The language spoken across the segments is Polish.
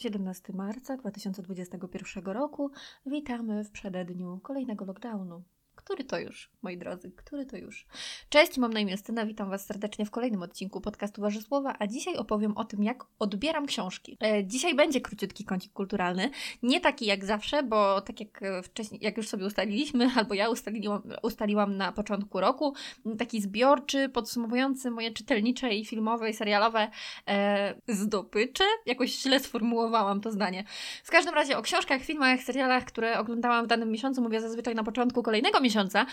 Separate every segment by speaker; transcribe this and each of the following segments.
Speaker 1: 17 marca 2021 roku. Witamy w przededniu kolejnego lockdownu. Który to już, moi drodzy, który to już? Cześć, mam na imię Styna, witam Was serdecznie w kolejnym odcinku podcastu Warzysłowa, a dzisiaj opowiem o tym, jak odbieram książki. E, dzisiaj będzie króciutki kącik kulturalny, nie taki jak zawsze, bo tak jak e, wcześniej, jak już sobie ustaliliśmy, albo ja ustaliłam, ustaliłam na początku roku, taki zbiorczy, podsumowujący moje czytelnicze i filmowe i serialowe e, zdobycze. Jakoś źle sformułowałam to zdanie. W każdym razie o książkach, filmach, serialach, które oglądałam w danym miesiącu, mówię zazwyczaj na początku kolejnego miesiąca, miesiąca.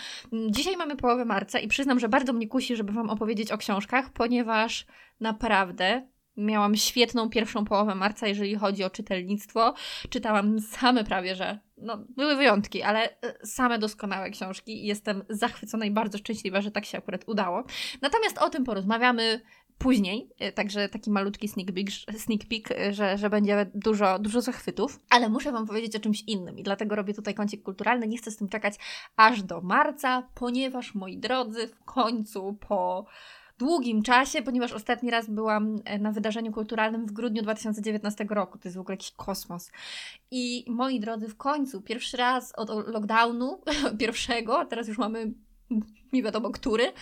Speaker 1: Dzisiaj mamy połowę marca i przyznam, że bardzo mnie kusi, żeby Wam opowiedzieć o książkach, ponieważ naprawdę miałam świetną pierwszą połowę marca, jeżeli chodzi o czytelnictwo. Czytałam same prawie, że no, były wyjątki, ale e, same doskonałe książki jestem zachwycona i bardzo szczęśliwa, że tak się akurat udało. Natomiast o tym porozmawiamy później, e, także taki malutki sneak peek, sneak peek e, że, że będzie dużo, dużo zachwytów, ale muszę Wam powiedzieć o czymś innym i dlatego robię tutaj kącik kulturalny. Nie chcę z tym czekać aż do marca, ponieważ moi drodzy, w końcu po długim czasie, ponieważ ostatni raz byłam e, na wydarzeniu kulturalnym w grudniu 2019 roku. To jest w ogóle jakiś kosmos. I moi drodzy, w końcu, pierwszy raz od lockdownu pierwszego, teraz już mamy nie wiadomo który,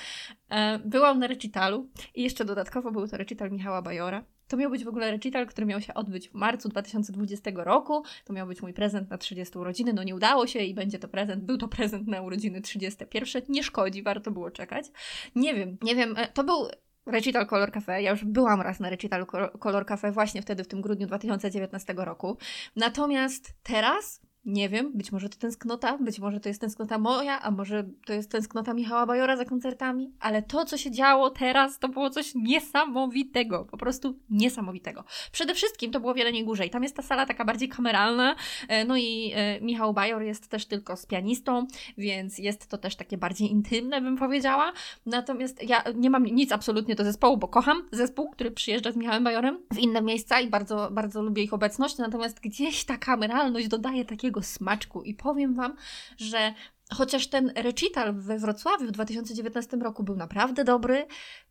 Speaker 1: e, byłam na recitalu i jeszcze dodatkowo był to recital Michała Bajora. To miał być w ogóle recital, który miał się odbyć w marcu 2020 roku. To miał być mój prezent na 30 urodziny. No nie udało się i będzie to prezent. Był to prezent na urodziny 31. Nie szkodzi, warto było czekać. Nie wiem, nie wiem. E, to był Recital Color Cafe. Ja już byłam raz na Recital Color Cafe właśnie wtedy, w tym grudniu 2019 roku. Natomiast teraz nie wiem, być może to tęsknota, być może to jest tęsknota moja, a może to jest tęsknota Michała Bajora za koncertami, ale to, co się działo teraz, to było coś niesamowitego, po prostu niesamowitego. Przede wszystkim to było wiele Górze i tam jest ta sala taka bardziej kameralna, e, no i e, Michał Bajor jest też tylko z pianistą, więc jest to też takie bardziej intymne, bym powiedziała. Natomiast ja nie mam nic absolutnie do zespołu, bo kocham zespół, który przyjeżdża z Michałem Bajorem w inne miejsca i bardzo, bardzo lubię ich obecność, natomiast gdzieś ta kameralność dodaje takiego smaczku i powiem Wam, że chociaż ten recital we Wrocławiu w 2019 roku był naprawdę dobry,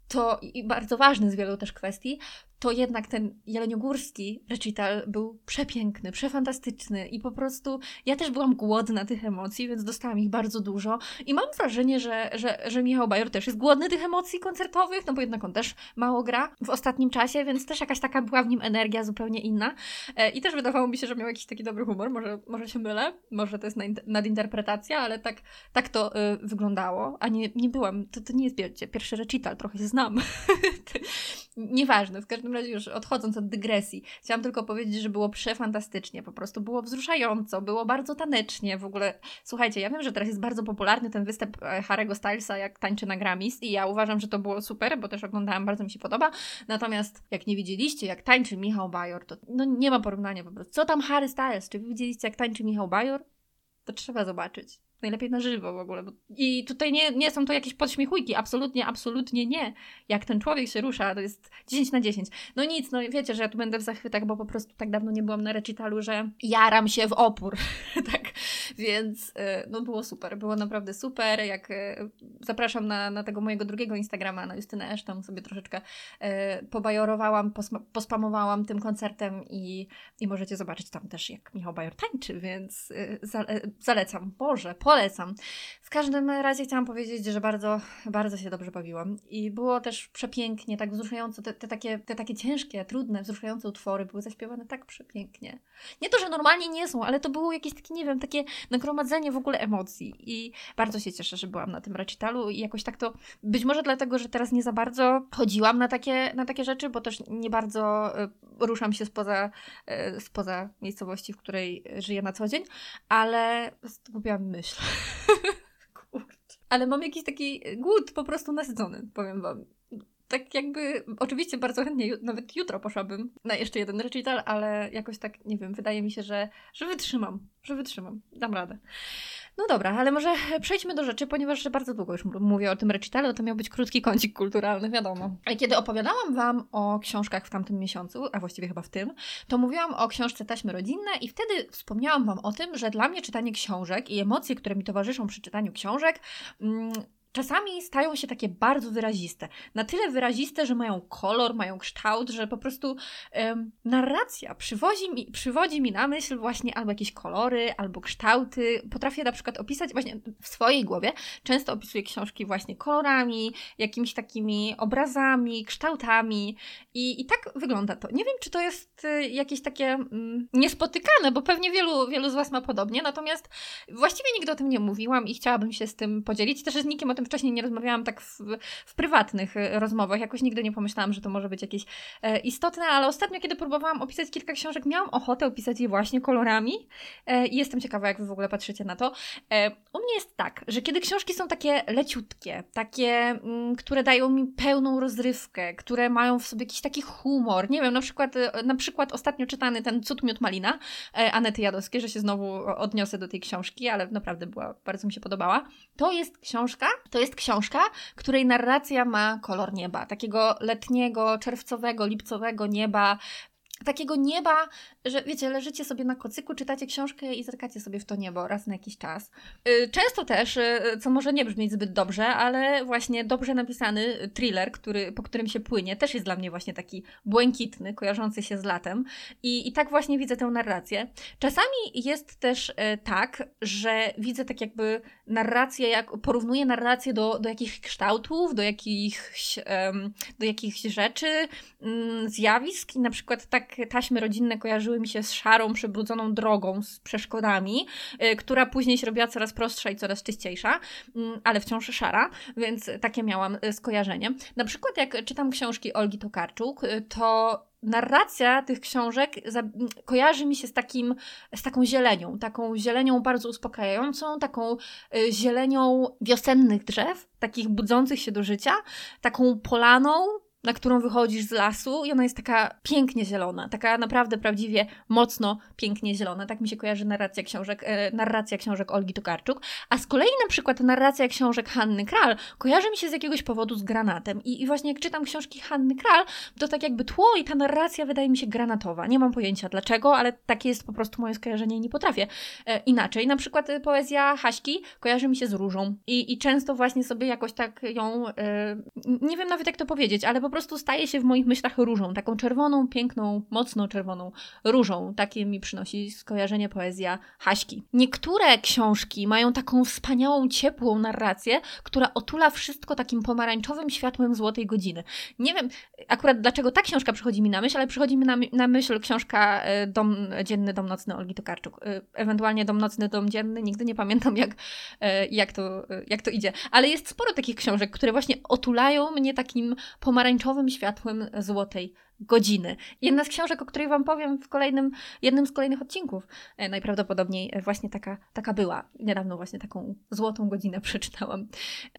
Speaker 1: to i bardzo ważny z wielu też kwestii, to jednak ten jeleniogórski recital był przepiękny, przefantastyczny i po prostu ja też byłam głodna tych emocji, więc dostałam ich bardzo dużo i mam wrażenie, że, że, że Michał Bajor też jest głodny tych emocji koncertowych, no bo jednak on też mało gra w ostatnim czasie, więc też jakaś taka była w nim energia zupełnie inna. E, i też wydawało mi się, że miał jakiś taki dobry humor, może, może się mylę, może to jest nadinterpretacja, ale tak, tak to y, wyglądało, a nie, nie byłam, to, to nie jest pierwszy recital, trochę się znam. Nieważne, w każdym razie już odchodząc od dygresji, chciałam tylko powiedzieć, że było przefantastycznie, po prostu było wzruszająco, było bardzo tanecznie w ogóle. Słuchajcie, ja wiem, że teraz jest bardzo popularny ten występ e, Harry'ego Stylesa, jak tańczy na Grammys i ja uważam, że to było super, bo też oglądałam, bardzo mi się podoba. Natomiast jak nie widzieliście, jak tańczy Michał Bajor, to no nie ma porównania po prostu. Co tam Harry Styles? Czy widzieliście, jak tańczy Michał Bajor? To trzeba zobaczyć najlepiej na żywo w ogóle. I tutaj nie, nie są to jakieś podśmiechujki, absolutnie, absolutnie nie. Jak ten człowiek się rusza, to jest 10 na 10. No nic, no wiecie, że ja tu będę w zachwytach, bo po prostu tak dawno nie byłam na recitalu, że jaram się w opór, tak. Więc e, no było super, było naprawdę super. Jak e, zapraszam na, na tego mojego drugiego Instagrama, na Justynę Esz, tam sobie troszeczkę e, pobajorowałam, pospamowałam tym koncertem i, i możecie zobaczyć tam też, jak Michał Bajor tańczy, więc zalecam. Boże, po polecam. W każdym razie chciałam powiedzieć, że bardzo, bardzo się dobrze bawiłam i było też przepięknie, tak wzruszająco, te, te, takie, te takie ciężkie, trudne, wzruszające utwory były zaśpiewane tak przepięknie. Nie to, że normalnie nie są, ale to było jakieś takie, nie wiem, takie nagromadzenie w ogóle emocji i bardzo się cieszę, że byłam na tym recitalu i jakoś tak to, być może dlatego, że teraz nie za bardzo chodziłam na takie, na takie rzeczy, bo też nie bardzo y, ruszam się spoza, y, spoza miejscowości, w której żyję na co dzień, ale zgubiłam myśl. Ale mam jakiś taki głód po prostu nasycony, powiem wam. Tak jakby, oczywiście bardzo chętnie, nawet jutro poszłabym na jeszcze jeden recital, ale jakoś tak, nie wiem, wydaje mi się, że, że wytrzymam, że wytrzymam, dam radę. No dobra, ale może przejdźmy do rzeczy, ponieważ bardzo długo już mówię o tym recitalu, to miał być krótki kącik kulturalny, wiadomo. Kiedy opowiadałam Wam o książkach w tamtym miesiącu, a właściwie chyba w tym, to mówiłam o książce Taśmy Rodzinne i wtedy wspomniałam Wam o tym, że dla mnie czytanie książek i emocje, które mi towarzyszą przy czytaniu książek, mm, czasami stają się takie bardzo wyraziste. Na tyle wyraziste, że mają kolor, mają kształt, że po prostu narracja przywodzi mi, przywodzi mi na myśl właśnie albo jakieś kolory, albo kształty. Potrafię na przykład opisać właśnie w swojej głowie, często opisuję książki właśnie kolorami, jakimiś takimi obrazami, kształtami i, i tak wygląda to. Nie wiem, czy to jest y, jakieś takie mm, niespotykane, bo pewnie wielu, wielu z Was ma podobnie, natomiast właściwie nigdy o tym nie mówiłam i chciałabym się z tym podzielić. Też z nikim o tym wcześniej nie rozmawiałam tak w, w prywatnych y, rozmowach. Jakoś nigdy nie pomyślałam, że to może być jakieś e, istotne, ale ostatnio, kiedy próbowałam opisać kilka książek, miałam ochotę opisać je właśnie kolorami e, i jestem ciekawa, jak Wy w ogóle patrzycie na to. E, u mnie jest tak, że kiedy książki są takie leciutkie, takie, mm, które dają mi pełną rozrywkę, które mają w sobie jakiś taki humor, nie wiem, na przykład, e, na przykład ostatnio czytany ten Cud Miód Malina e, Anety Jadowskiej, że się znowu odniosę do tej książki, ale naprawdę była, bardzo mi się podobała. To jest książka, to jest książka, której narracja ma kolor nieba, takiego letniego, czerwcowego, lipcowego nieba, takiego nieba, że wiecie, leżycie sobie na kocyku, czytacie książkę i zerkacie sobie w to niebo raz na jakiś czas. Y, często też, y, co może nie brzmieć zbyt dobrze, ale właśnie dobrze napisany thriller, który, po którym się płynie, też jest dla mnie właśnie taki błękitny, kojarzący się z latem. I, i tak właśnie widzę tę narrację. Czasami jest też y, tak, że widzę tak jakby narrację, jak porównuję narrację do, do jakichś kształtów, do jakichś, do jakichś rzeczy, mm, zjawisk i na przykład tak taśmy rodzinne kojarzyły mi się z szarą, przebrudzoną drogą, z przeszkodami, yy, która później się robiła coraz prostsza i coraz czyściejsza, yy, ale wciąż szara, więc takie miałam y, skojarzenie. Na przykład jak czytam książki Olgi Tokarczuk, yy, to narracja tych książek kojarzy mi się z, takim, z taką zielenią, taką zielenią bardzo uspokajającą, taką y, zielenią wiosennych drzew, takich budzących się do życia, taką polaną, na którą wychodzisz z lasu i ona jest taka pięknie zielona, taka naprawdę prawdziwie mocno pięknie zielona. Tak mi się kojarzy narracja książek, e, narracja książek Olgi Tokarczuk. A z kolei na przykład narracja książek Hanny Kral kojarzy mi się z jakiegoś powodu z granatem. I, I właśnie jak czytam książki Hanny Kral, to tak jakby tło i ta narracja wydaje mi się granatowa. Nie mam pojęcia dlaczego, ale takie jest po prostu moje skojarzenie i nie potrafię e, inaczej. Na przykład e, poezja Haśki kojarzy mi się z różą. I, i często właśnie sobie jakoś tak ją, e, nie wiem nawet jak to powiedzieć, ale po prostu staje się w moich myślach różą, taką czerwoną, piękną, mocno czerwoną różą. Takie mi przynosi skojarzenie poezja Haśki. Niektóre książki mają taką wspaniałą, ciepłą narrację, która otula wszystko takim pomarańczowym światłem złotej godziny. Nie wiem akurat dlaczego ta książka przychodzi mi na myśl, ale przychodzi mi na, na myśl książka e, Dom Dzienny, Dom Nocny Olgi Tokarczuk. E, ewentualnie Dom Nocny, Dom Dzienny. Nigdy nie pamiętam jak, e, jak, to, jak to idzie. Ale jest sporo takich książek, które właśnie otulają mnie takim pomarańczowym pomarańczowym światłem złotej godziny. Jedna z książek, o której Wam powiem w kolejnym, jednym z kolejnych odcinków, e, najprawdopodobniej właśnie taka, taka była. Niedawno właśnie taką złotą godzinę przeczytałam.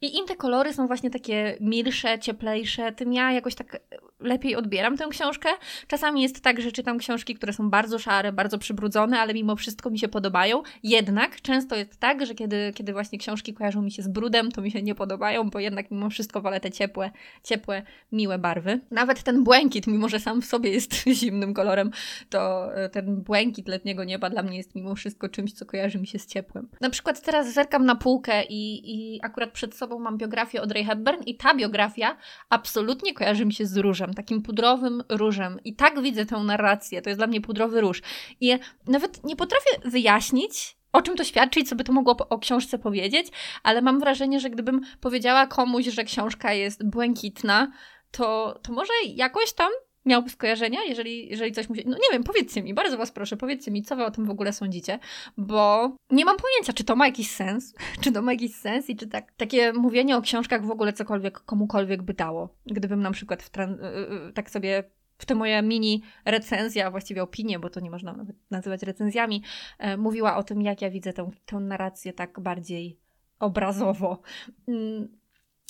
Speaker 1: I im te kolory są właśnie takie milsze, cieplejsze, tym ja jakoś tak lepiej odbieram tę książkę. Czasami jest tak, że czytam książki, które są bardzo szare, bardzo przybrudzone, ale mimo wszystko mi się podobają. Jednak często jest tak, że kiedy, kiedy właśnie książki kojarzą mi się z brudem, to mi się nie podobają, bo jednak mimo wszystko wolę te ciepłe, ciepłe, miłe barwy. Nawet ten błękit, mimo że sam w sobie jest zimnym kolorem, to e, ten błękit letniego nieba dla mnie jest mimo wszystko czymś, co kojarzy mi się z ciepłem. Na przykład teraz zerkam na półkę i, i akurat przed sobą mam biografię Audrey Hepburn i ta biografia absolutnie kojarzy mi się z różem, takim pudrowym różem. I tak widzę tę narrację. To jest dla mnie pudrowy róż. I nawet nie potrafię wyjaśnić, o czym to świadczy i co by to mogło o książce powiedzieć, ale mam wrażenie, że gdybym powiedziała komuś, że książka jest błękitna, to, to może jakoś tam miałby skojarzenia, jeżeli, jeżeli coś musi. No nie wiem, powiedzcie mi, bardzo Was proszę, powiedzcie mi, co Wy o tym w ogóle sądzicie, bo nie mam pojęcia, czy to ma jakiś sens, czy to ma jakiś sens i czy tak, takie mówienie o książkach w ogóle cokolwiek komukolwiek by dało. Gdybym na przykład w tran- y, y, tak sobie w te moje mini recenzja, właściwie opinie, bo to nie można nawet nazywać recenzjami, e, mówiła o tym, jak ja widzę tę, tę narrację tak bardziej obrazowo. Mm,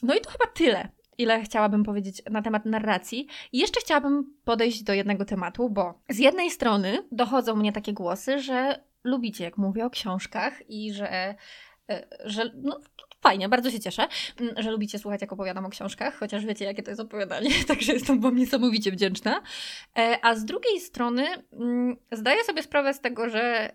Speaker 1: no i to chyba tyle ile chciałabym powiedzieć na temat narracji. I jeszcze chciałabym podejść do jednego tematu, bo z jednej strony dochodzą mnie takie głosy, że lubicie, jak mówię o książkach i że, e, że no, fajnie, bardzo się cieszę, mm, że lubicie słuchać, jak opowiadam o książkach, chociaż wiecie, jakie to jest opowiadanie, także jestem Wam niesamowicie wdzięczna. E, a z drugiej strony mm, zdaję sobie sprawę z tego, że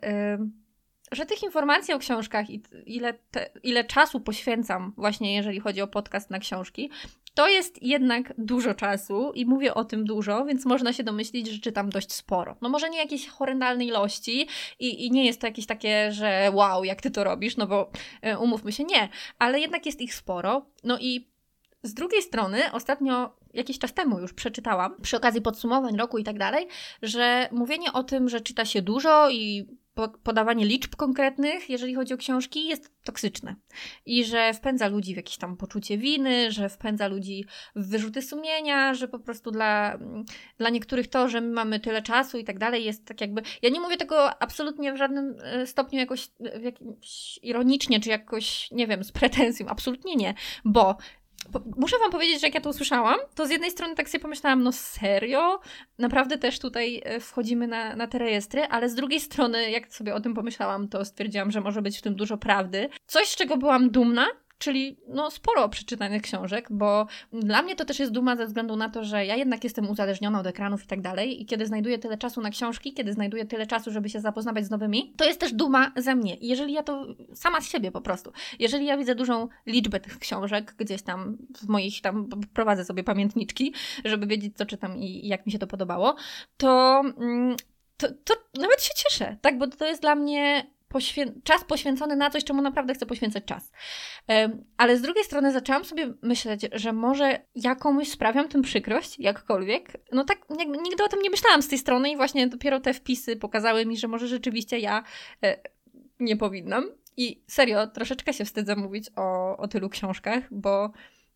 Speaker 1: że tych informacji o książkach i ile, te, ile czasu poświęcam właśnie, jeżeli chodzi o podcast na książki, to jest jednak dużo czasu i mówię o tym dużo, więc można się domyślić, że czytam dość sporo. No może nie jakieś horrendalne ilości i, i nie jest to jakieś takie, że wow, jak ty to robisz, no bo e, umówmy się, nie, ale jednak jest ich sporo. No i z drugiej strony, ostatnio, jakiś czas temu już przeczytałam, przy okazji podsumowań roku i tak dalej, że mówienie o tym, że czyta się dużo i podawanie liczb konkretnych, jeżeli chodzi o książki, jest toksyczne. I że wpędza ludzi w jakieś tam poczucie winy, że wpędza ludzi w wyrzuty sumienia, że po prostu dla, dla niektórych to, że my mamy tyle czasu i tak dalej, jest tak jakby. Ja nie mówię tego absolutnie w żadnym e, stopniu jakoś w jakimś ironicznie, czy jakoś, nie wiem, z pretensją. Absolutnie nie, bo Muszę Wam powiedzieć, że jak ja to usłyszałam, to z jednej strony tak sobie pomyślałam, no serio? Naprawdę też tutaj e, wchodzimy na, na te rejestry, ale z drugiej strony, jak sobie o tym pomyślałam, to stwierdziłam, że może być w tym dużo prawdy. Coś, z czego byłam dumna, czyli no, sporo przeczytanych książek, bo dla mnie to też jest duma ze względu na to, że ja jednak jestem uzależniona od ekranów i tak dalej i kiedy znajduję tyle czasu na książki, kiedy znajduję tyle czasu, żeby się zapoznawać z nowymi, to jest też duma ze mnie. Jeżeli ja to sama z siebie po prostu, jeżeli ja widzę dużą liczbę tych książek gdzieś tam w moich, tam prowadzę sobie pamiętniczki, żeby wiedzieć co czytam i, i jak mi się to podobało, to, mm, to, to nawet się cieszę, tak, bo to jest dla mnie poświę czas poświęcony na coś, czemu naprawdę chcę poświęcać czas. Ale z drugiej strony zaczęłam sobie myśleć, że może ja komuś sprawiam tym przykrość, jakkolwiek. No tak, nigdy o tym nie myślałam z tej strony i właśnie dopiero te wpisy pokazały mi, że może rzeczywiście ja e, nie powinnam. I serio, troszeczkę się wstydzę mówić o, o tylu książkach, bo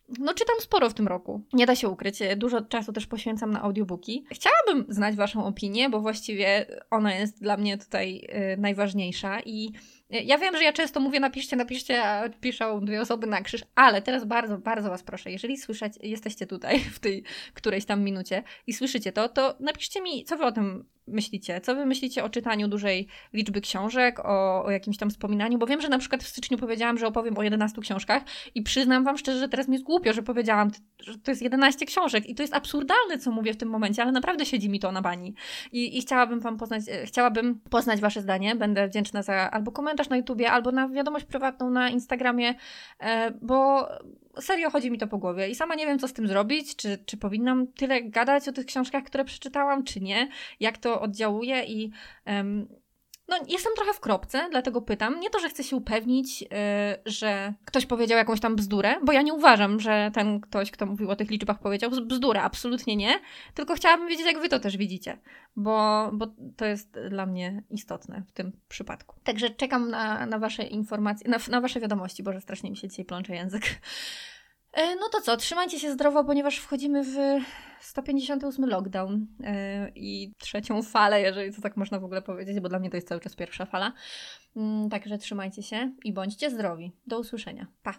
Speaker 1: no, czytam sporo w tym roku. Nie da się ukryć. Dużo czasu też poświęcam na audiobooki. Chciałabym znać Waszą opinię, bo właściwie ona jest dla mnie tutaj y, najważniejsza i ja wiem, że ja często mówię napiszcie, napiszcie, a piszą dwie osoby na krzyż, ale teraz bardzo, bardzo Was proszę, jeżeli słyszeć, jesteście tutaj w tej którejś tam minucie i słyszycie to, to napiszcie mi, co Wy o tym myślicie? Co Wy myślicie o czytaniu dużej liczby książek, o, o jakimś tam wspominaniu? Bo wiem, że na przykład w styczniu powiedziałam, że opowiem o 11 książkach i przyznam Wam szczerze, że teraz mi jest głupio, że powiedziałam, że to jest 11 książek i to jest absurdalne, co mówię w tym momencie, ale naprawdę siedzi mi to na bani. I, i chciałabym Wam poznać, e, chciałabym poznać Wasze zdanie, będę wdzięczna za albo komentarz na YouTubie, albo na wiadomość prywatną na Instagramie, e, bo serio chodzi mi to po głowie. I sama nie wiem, co z tym zrobić, czy, czy powinnam tyle gadać o tych książkach, które przeczytałam, czy nie, jak to oddziałuje? I um, no, jestem trochę w kropce, dlatego pytam. Nie to, że chcę się upewnić, yy, że ktoś powiedział jakąś tam bzdurę, bo ja nie uważam, że ten ktoś, kto mówił o tych liczbach, powiedział bzdurę. Absolutnie nie. Tylko chciałabym wiedzieć, jak wy to też widzicie, bo, bo to jest dla mnie istotne w tym przypadku. Także czekam na, na Wasze informacje, na, na Wasze wiadomości, bo że strasznie mi się dzisiaj plącze język. E, no to co, trzymajcie się zdrowo, ponieważ wchodzimy w 158 lockdown e, i trzecią falę, jeżeli to tak można w ogóle powiedzieć, bo dla mnie to jest cały czas pierwsza fala. Mm, także trzymajcie się i bądźcie zdrowi. Do usłyszenia. Pa!